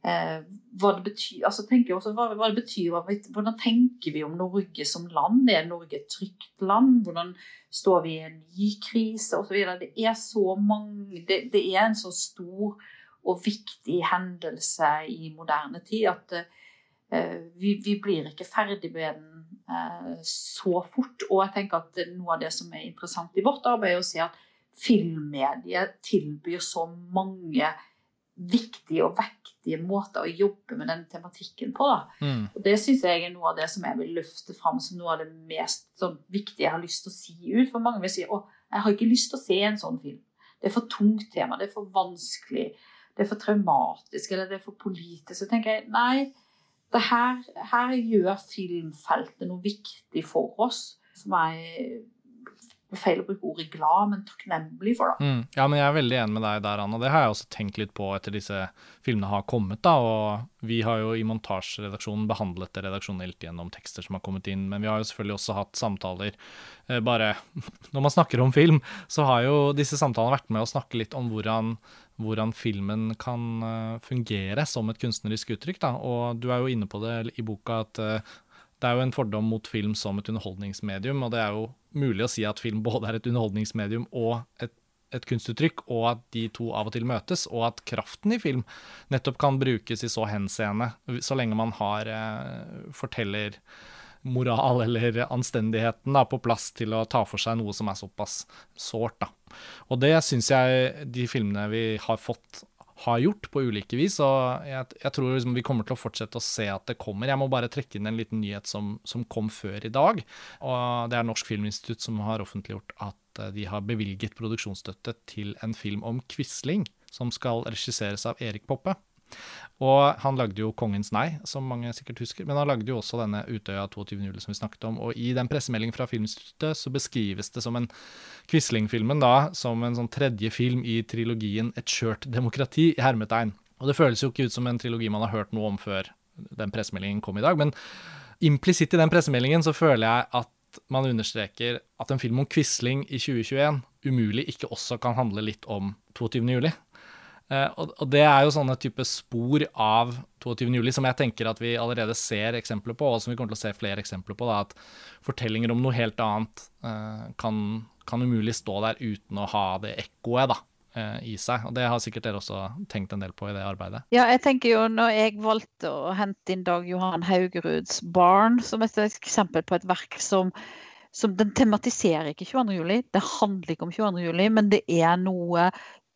eh, hva det betyr, altså tenker også, hva, hva, det betyr Hvordan tenker vi om Norge som land? Er Norge et trygt land? Hvordan står vi i en ny krise osv.? Det er så mange det, det, er en så stor og viktig hendelse i moderne tid at Eh, vi, vi, blir ikke ferdig med den eh, så fort. Og jeg tenker at noe av det som er interessant i vårt arbeid, er å se at filmmediet tilbyr så mange viktige og vektige måter å jobbe med den tematikken på. Mm. Og Det syns jeg er noe av det som jeg vil løfte fram som noe av det mest sånn, viktige jeg har lyst til å si ut. For mange vil si å, jeg har ikke lyst til å se en sånn film. Det er for tungt tema, det er for vanskelig, det er for traumatisk eller det er for politisk. Så tenker jeg nei, her, her, gjør filmfeltet noe viktig for oss, som jeg feil å bruke ordet glad, men takknemlig for. da. Mm. Ja, men jeg er veldig enig med deg der, Anna. Det har jeg også tenkt litt på etter disse filmene har kommet. da, og Vi har jo i montasjeredaksjonen behandlet det redaksjonelt gjennom tekster som har kommet inn, men vi har jo selvfølgelig også hatt samtaler eh, bare Når man snakker om film, så har jo disse samtalene vært med å snakke litt om hvordan, hvordan filmen kan uh, fungere som et kunstnerisk uttrykk. da, og Du er jo inne på det i boka at uh, det er jo en fordom mot film som et underholdningsmedium, og det er jo mulig å si at film både er et underholdningsmedium og et, et, kunstuttrykk, og at de to av og til møtes, og at kraften i film nettopp kan brukes i så henseende, så lenge man har eh, forteller moral eller anstendigheten da, på plass til å ta for seg noe som er såpass sårt. Og det syns jeg de filmene vi har fått har gjort på ulike vis. Og jeg, jeg tror liksom vi kommer til å fortsette å se at det kommer. Jeg må bare trekke inn en liten nyhet som, som kom før i dag. og Det er Norsk Filminstitutt som har offentliggjort at eh, de har bevilget produksjonsstøtte til en film om Quisling, som skal regisseres av Erik Poppe. Og han lagde jo 'Kongens nei', som mange sikkert husker, men han lagde jo også denne Utøya 22. juli som vi snakket om. Og i den pressemeldingen fra Filminstituttet så beskrives det som en Quisling-filmen da, som en sånn tredje film i trilogien 'Et skjørt demokrati', i hermetegn. Og det føles jo ikke ut som en trilogi man har hørt noe om før den pressemeldingen kom i dag, men implisitt i den pressemeldingen så føler jeg at man understreker at en film om Quisling i 2021 umulig ikke også kan handle litt om 22. juli. Uh, og, det er jo sånne type spor av 22.07 som jeg tenker at vi allerede ser eksempler på, og som vi kommer til å se flere eksempler på. Da, at fortellinger om noe helt annet uh, kan, kan, umulig stå der uten å ha det ekkoet da, uh, i seg. Og Det har sikkert dere også tenkt en del på i det arbeidet. Ja, jeg tenker jo når jeg valgte å hente inn Dag Johan Haugeruds 'Barn' som et eksempel på et verk som som den tematiserer ikke 22. juli, det handler ikke om 22. juli, men det er noe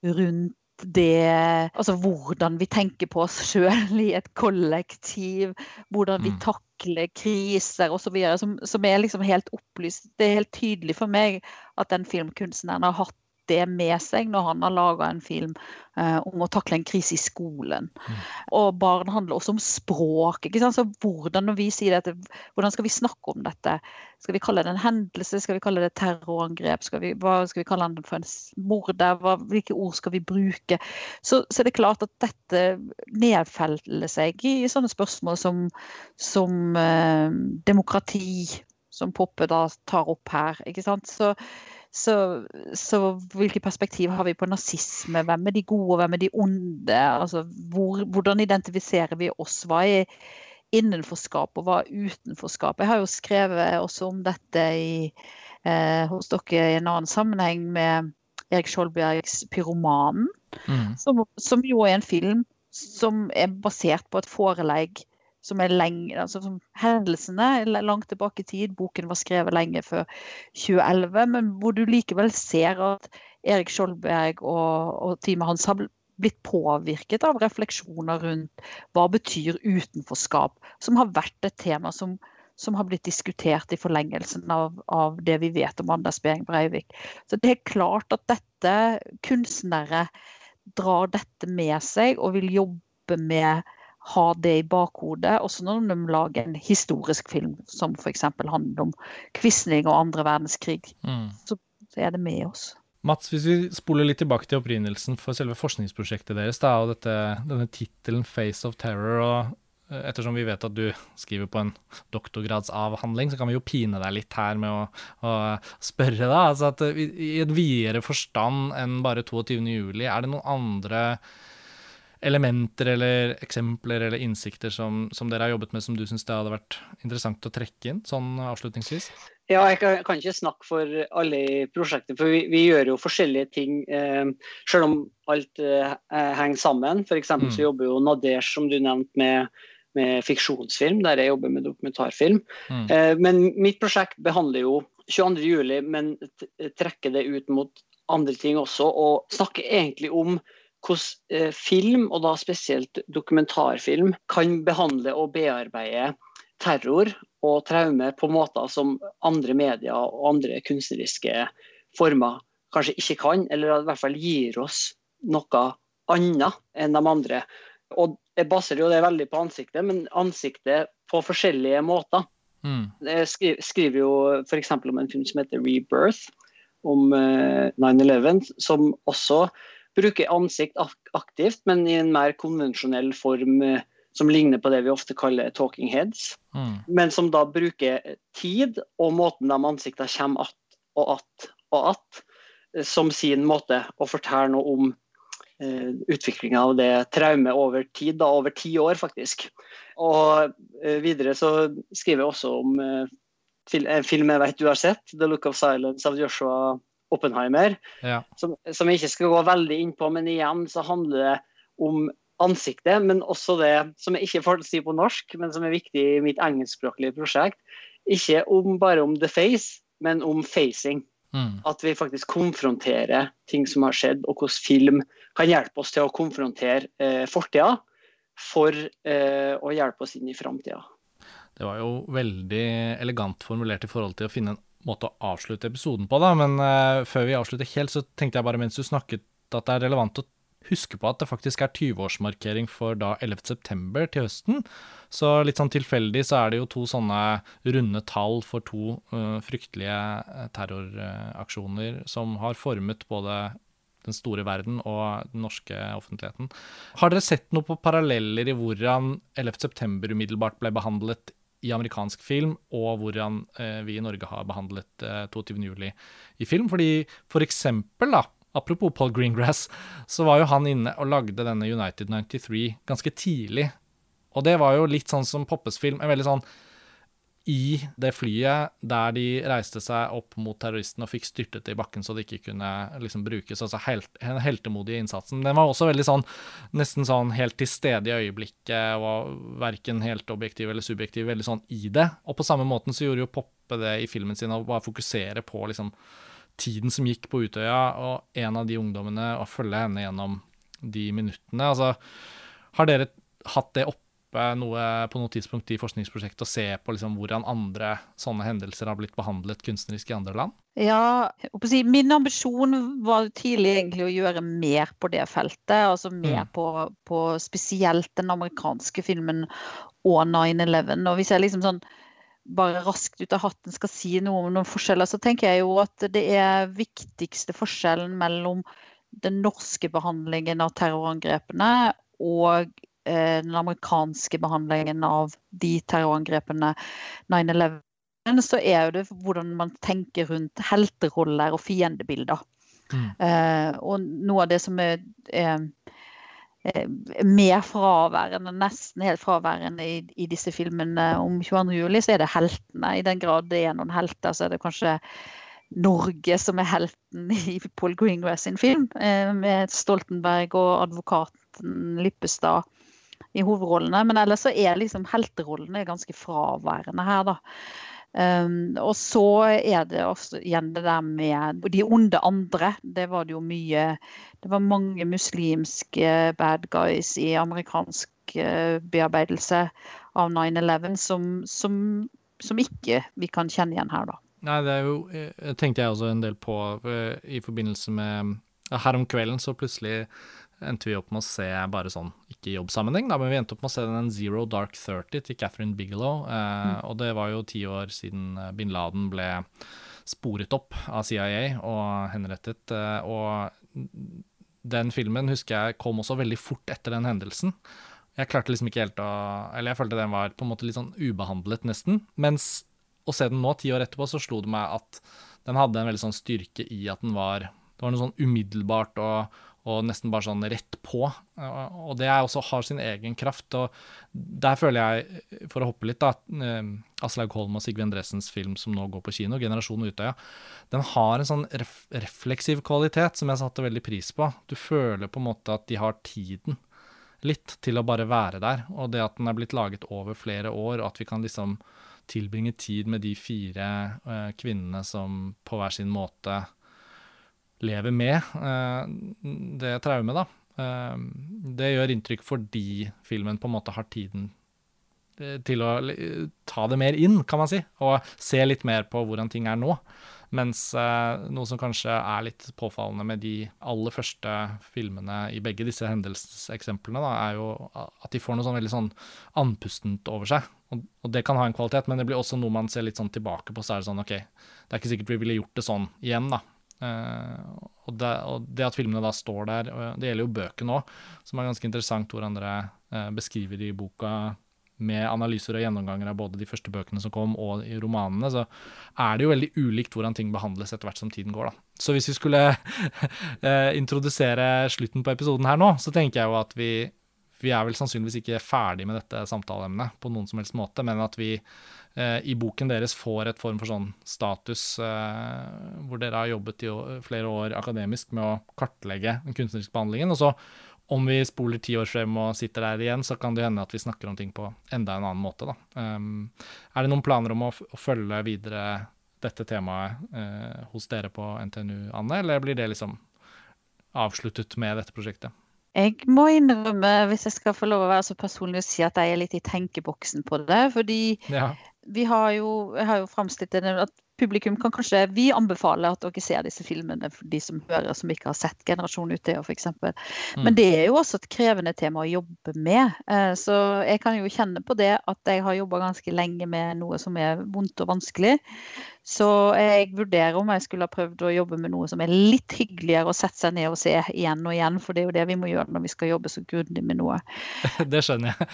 rundt det Altså hvordan vi tenker på oss sjøl i et kollektiv. Hvordan vi mm. takler kriser osv. Som, som er liksom helt opplyst. Det er helt tydelig for meg at den filmkunstneren har hatt det med seg når han har laga en film eh, om å takle en krise i skolen. Mm. Og barn handler også om språk. ikke sant? Så hvordan når vi sier dette, hvordan skal vi snakke om dette? Skal vi kalle det en hendelse? Skal vi kalle det terrorangrep? Skal vi, hva skal vi kalle det for en mord? Hvilke ord skal vi bruke? Så, så det er klart at dette nedfeller seg i sånne spørsmål som, som eh, demokrati, som Poppe da tar opp her. ikke sant? Så så, så hvilke perspektiv har vi på nazisme? Hvem er de gode, hvem er de onde? Altså, hvor, hvordan identifiserer vi oss? Hva er innenforskap, og hva er utenforskap? Jeg har jo skrevet også om dette i, eh, hos dere i en annen sammenheng med Erik Skjoldbergs 'Pyromanen', mm. som, som jo er en film som er basert på et forelegg som er lenge, altså som Hendelsene langt tilbake i tid. Boken var skrevet lenge før 2011, men hvor du likevel ser at Erik Skjoldberg og, og teamet hans har blitt påvirket av refleksjoner rundt hva betyr utenforskap, som har vært et tema som, som har blitt diskutert i forlengelsen av, av, det vi vet om Anders Behring Breivik. Så det er klart at dette kunstnere drar dette med seg og vil jobbe med ha det i bakhodet, også når de lager en historisk film som f.eks. handler om Quisling og andre verdenskrig. Mm. Så, så, er det med oss. Mats, hvis vi spoler litt tilbake til opprinnelsen for selve forskningsprosjektet deres, da, og dette, denne tittelen 'Face of Terror', og eh, ettersom vi vet at du skriver på en doktorgradsavhandling, så kan vi jo pine deg litt her med å, å spørre, da. Altså at i, i en videre forstand enn bare 22.07, er det noen andre elementer eller eksempler eller innsikter som, som dere har jobbet med som du syns det hadde vært interessant å trekke inn, sånn avslutningsvis? Ja, jeg kan, kan ikke snakke for alle i prosjektet, for vi, vi gjør jo forskjellige ting. Eh, selv om alt eh, henger sammen. F.eks. Mm. så jobber jo Nadesh, som du nevnte, med, med fiksjonsfilm, der jeg jobber med dokumentarfilm. Mm. Eh, men mitt prosjekt behandler jo 22.07, men trekker det ut mot andre ting også, og snakker egentlig om hvordan eh, film, og da spesielt dokumentarfilm, kan behandle og bearbeide terror og traume på måter som andre medier og andre kunstneriske former kanskje ikke kan, eller i hvert fall gir oss noe annet enn de andre. Og Jeg baserer jo det veldig på ansiktet, men ansiktet på forskjellige måter. Mm. Jeg skriver jo f.eks. om en film som heter 'Rebirth', om 9-11, som også bruker ansikt aktivt, men i en mer konvensjonell form som ligner på det vi ofte kaller talking heads. Mm. Men som da bruker tid og måten de ansiktene kommer att og att og att, som sin måte å fortelle noe om eh, utviklinga av det traumet over tid, da over ti år faktisk. Og eh, videre så skriver jeg også om eh, en film jeg vet du har sett, 'The Look of Silence' av Joshua Oppenheimer. Ja. Som, som, jeg ikke skal gå veldig inn på, men igjen så handler det om ansiktet, men også det som jeg ikke får si på norsk, men som er viktig i mitt engelskspråklige prosjekt. Ikke om, bare om the face, men om facing. Mm. At vi faktisk konfronterer ting som har skjedd, og hvordan film kan hjelpe oss til å konfrontere eh, fortida for eh, å hjelpe oss inn i framtida. Det var jo veldig elegant formulert i forhold til å finne en måte å avslutte episoden på, da. Men uh, før vi avslutter helt, så tenkte jeg bare mens du snakket at det er relevant å huske på at det faktisk er 20-årsmarkering for da 11.9. til høsten. Så litt sånn tilfeldig så er det jo to sånne runde tall for to uh, fryktelige eh, terroraksjoner som har formet både den store verden og den norske offentligheten. Har dere sett noe på paralleller i hvordan 11.9. umiddelbart ble behandlet i amerikansk film, og hvordan eh, vi i Norge har behandlet eh, 22.07. i film? Fordi for eksempel, da, Apropos Paul Greengrass, så var jo han inne og lagde denne United 93 ganske tidlig. Og det var jo litt sånn som Poppes film. En veldig sånn i det flyet der de reiste seg opp mot terroristen og fikk styrtet det i bakken så det ikke kunne liksom brukes. Altså helt, den heltemodige innsatsen. Den var også veldig sånn nesten sånn helt til stede i øyeblikket og verken helt objektiv eller subjektiv, veldig sånn i det. Og på samme måten så gjorde jo Poppe det i filmen sin, og bare fokusere på liksom tiden som gikk på Utøya, og en av de ungdommene, og følge henne gjennom de minuttene. Altså, har dere hatt det oppe noe, på noe tidspunkt i forskningsprosjektet og se på liksom, hvordan andre sånne hendelser har blitt behandlet kunstnerisk i andre land? Ja, si, Min ambisjon var tidlig egentlig å gjøre mer på det feltet. altså Mer mm. på, på, spesielt den amerikanske filmen og 9-11. Og hvis jeg liksom sånn bare raskt ut av hatten skal si noe om noen forskjeller, så tenker jeg jo at det er viktigste forskjellen mellom den norske behandlingen av terrorangrepene og den amerikanske behandlingen av de terrorangrepene 9-11, så er det hvordan man tenker rundt helteroller og fiendebilder. Mm. Eh, og noe av det som er, er Eh, mer fraværende, nesten helt fraværende i, i, disse filmene om 22.07, så er det heltene. I den grad det er noen helter, så er det kanskje Norge som er helten i Paul Greengrass sin film, eh, med Stoltenberg og advokaten Lippestad i hovedrollene. Men ellers så er liksom helterollene ganske fraværende her, da. Um, og så er det også igjen det der med de onde andre. Det var det jo mye Det var mange muslimske bad guys i amerikansk uh, bearbeidelse av 9-11 som, som, som, ikke vi kan kjenne igjen her, da. Nei, det er jo, eh, tenkte jeg også en del på uh, i forbindelse med Her om kvelden så plutselig endte vi opp med å se bare sånn, ikke i jobbsammenheng, da, men vi endte opp med å se den Zero Dark Thirty til Catherine Bigelow. Eh, mm. Og det var jo ti år siden eh, bin Laden ble sporet opp av CIA og henrettet. Eh, og den filmen husker jeg kom også veldig fort etter den hendelsen. Jeg klarte liksom ikke helt å Eller jeg følte den var på en måte litt sånn ubehandlet, nesten. Mens å se den nå, ti år etterpå, så slo det meg at den hadde en veldig sånn styrke i at den var Det var noe sånn umiddelbart og og nesten bare sånn rett på. Og det også har sin egen kraft. Og der føler jeg, for å hoppe litt, da, eh, Aslaug Holm og Sigve Endressens film som nå går på kino, 'Generasjon Utøya', den har en sånn ref refleksiv kvalitet som jeg satte veldig pris på. Du føler på en måte at de har tiden litt til å bare være der. Og det at den er blitt laget over flere år, og at vi kan liksom tilbringe tid med de fire uh, kvinnene som på hver sin måte lever med eh, det traumet, da. Eh, det gjør inntrykk fordi filmen på en måte har tiden eh, til å ta det mer inn, kan man si, og se litt mer på hvordan ting er nå. Mens noe som kanskje er litt påfallende med de aller første filmene i begge disse hendelseseksemplene, da, er jo at de får noe sånn veldig sånn andpustent over seg. Og, og, det kan ha en kvalitet, men det blir også noe man ser litt sånn tilbake på, så er det sånn OK, det er ikke sikkert vi ville gjort det sånn igjen, da. Og, det, og, det, at filmene da står der, det gjelder jo bøkene òg, som er ganske interessant hvordan dere beskriver i boka med analyser og gjennomganger av både de første bøkene som kom, og i romanene, så er det jo veldig ulikt hvordan ting behandles etter hvert som tiden går. da. Så hvis vi skulle introdusere slutten på episoden her nå, så tenker jeg jo at vi vi er vel sannsynligvis ikke ferdig med dette samtaleemnet på noen som helst måte, men at vi eh, i boken deres får et form for sånn status eh, hvor dere har jobbet i flere år akademisk med å kartlegge den kunstneriske behandlingen. Og så om vi spoler ti år frem og sitter der igjen, så kan det hende at vi snakker om ting på enda en annen måte. Da. Um, er det noen planer om å, å følge videre dette temaet eh, hos dere på NTNU, Anne, eller blir det liksom avsluttet med dette prosjektet? Jeg må innrømme, hvis jeg skal få lov å være så personlig, å si at jeg er litt i tenkeboksen på det. Fordi ja. Vi har jo, jeg har jo framstilt det at publikum kan kanskje Vi anbefaler at dere ser disse filmene for de som hører som ikke har sett 'Generasjon Utøya' f.eks. Mm. Men det er jo også et krevende tema å jobbe med. Eh, så jeg kan jo kjenne på det at jeg har jobba ganske lenge med noe som er vondt og vanskelig. Så jeg vurderer om jeg skulle ha prøvd å jobbe med noe som er litt hyggeligere å sette seg ned og se igjen og igjen, for det er jo det vi må gjøre når vi skal jobbe så grundig med noe. Det skjønner jeg.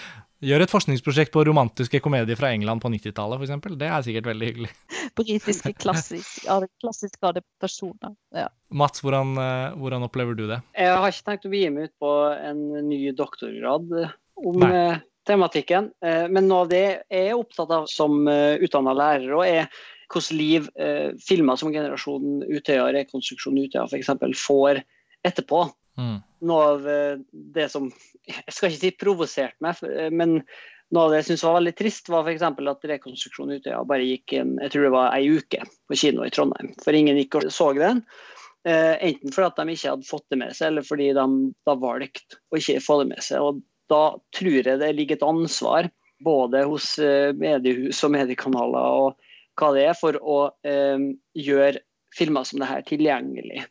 Gjør et forskningsprosjekt på romantiske komedier fra England på 90-tallet, f.eks. Det er sikkert veldig hyggelig. Britiske klassiske, klassiske adaptasjoner. Ja. Mats, hvordan, eh, hvordan, opplever du det? Jeg har ikke tenkt å begi meg ut på en ny doktorgrad om Nei. Eh, tematikken. Eh, men noe av det jeg er opptatt av som utdanna lærer, og er hvordan liv eh, filmer som generasjonen Utøya, rekonstruksjonen Utøya f.eks. får etterpå. Mm. Noe av eh, det som Jeg skal ikke si provoserte meg, eh, men noe av det jeg syntes var veldig trist, var f.eks. at rekonstruksjonen Utøya bare gikk en, jeg tror det var ei uke på kino i Trondheim. For ingen gikk og så den. Eh, enten fordi de ikke hadde fått det med seg, eller fordi de da valgte å ikke få det med seg. Og da tror jeg det ligger et ansvar både hos eh, mediehus og mediekanaler og hva det er, for å eh, gjøre filmer som dette tilgjengelig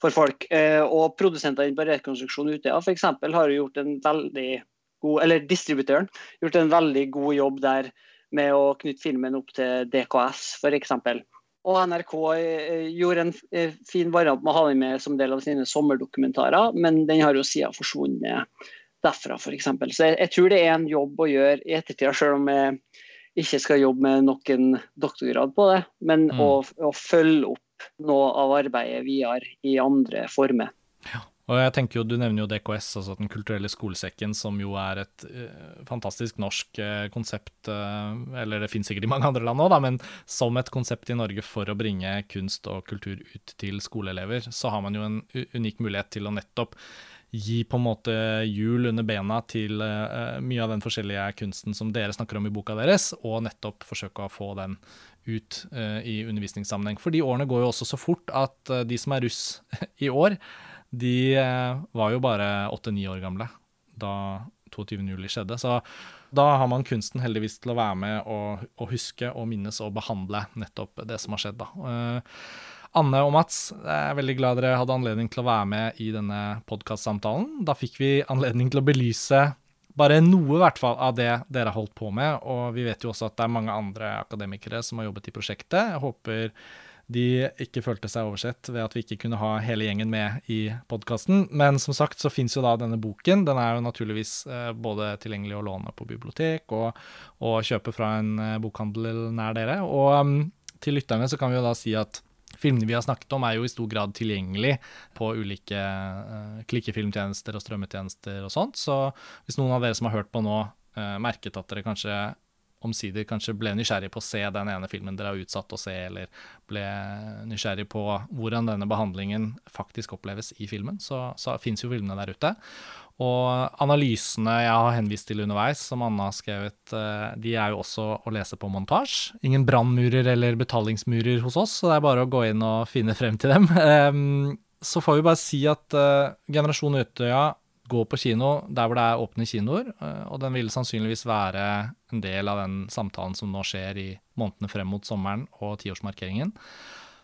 for folk. Eh, og produsentene på Rekonstruksjon Utøya f.eks. har jo gjort en veldig god, eller distributøren gjort en veldig god jobb der med å knytte filmen opp til DKS f.eks. Og NRK eh, gjorde en eh, fin variant med å ha den med som del av sine sommerdokumentarer, men den har jo siden forsvunnet derfra, f.eks. Så jeg, jeg, tror det er en jobb å gjøre i ettertida, selv om jeg ikke skal jobbe med nok en doktorgrad på det, men mm. å, å, følge opp noe av arbeidet videre i andre former. Ja. Og jeg tenker jo, Du nevner jo DKS, altså Den kulturelle skolesekken, som jo er et uh, fantastisk norsk uh, konsept. Uh, eller det finnes sikkert i mange andre land òg, men som et konsept i Norge for å bringe kunst og kultur ut til skoleelever, så har man jo en unik mulighet til å nettopp gi på en måte hjul under bena til uh, mye av den forskjellige kunsten som dere snakker om i boka deres, og nettopp forsøke å få den ut uh, i undervisningssammenheng. For de årene går jo også så fort at uh, de som er russ i år, de var jo bare åtte-ni år gamle da 22.07 skjedde. Så da har man kunsten heldigvis til å være med og, og huske og minnes og behandle nettopp det som har skjedd. da. Anne og Mats, jeg er veldig glad dere hadde anledning til å være med i denne podkastsamtalen. Da fikk vi anledning til å belyse bare noe i hvert fall av det dere har holdt på med. Og vi vet jo også at det er mange andre akademikere som har jobbet i prosjektet. Jeg håper de ikke følte seg oversett ved at vi ikke kunne ha hele gjengen med i podkasten. Men som sagt så fins jo da denne boken. Den er jo naturligvis eh, både tilgjengelig å låne på bibliotek og, og kjøpe fra en eh, bokhandel nær dere. Og um, til lytterne så kan vi jo da si at Filmene vi har snakket om, er jo i stor grad tilgjengelig på ulike uh, klikkefilmtjenester og strømmetjenester og sånt. Så hvis noen av dere som har hørt på nå, uh, merket at dere kanskje omsider kanskje ble nysgjerrig på å se den ene filmen dere har utsatt å se, eller ble nysgjerrig på hvordan denne behandlingen faktisk oppleves i filmen, så, så fins jo filmene der ute. Og analysene jeg har henvist til underveis, som Anna har skrevet, eh, de er jo også å lese på montasje. Ingen brannmurer eller betalingsmurer hos oss, så det er bare å gå inn og finne frem til dem. Så får vi bare si at eh, Generasjon Utøya går på kino der hvor det er åpne kinoer, eh, og den vil sannsynligvis være en del av den samtalen som nå skjer i månedene frem mot sommeren og tiårsmarkeringen.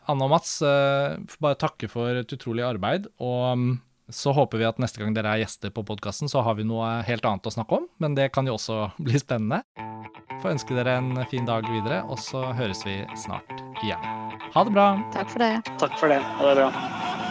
Anna og Mats, får bare takke for et utrolig arbeid. og mm, så håper vi at neste gang dere er gjester på podkasten, så har vi noe helt annet å snakke om. Men det kan jo også bli spennende. Får ønske dere en fin dag videre, og så høres vi snart igjen. Ha det bra. Takk for det. Takk for det. Ha det bra.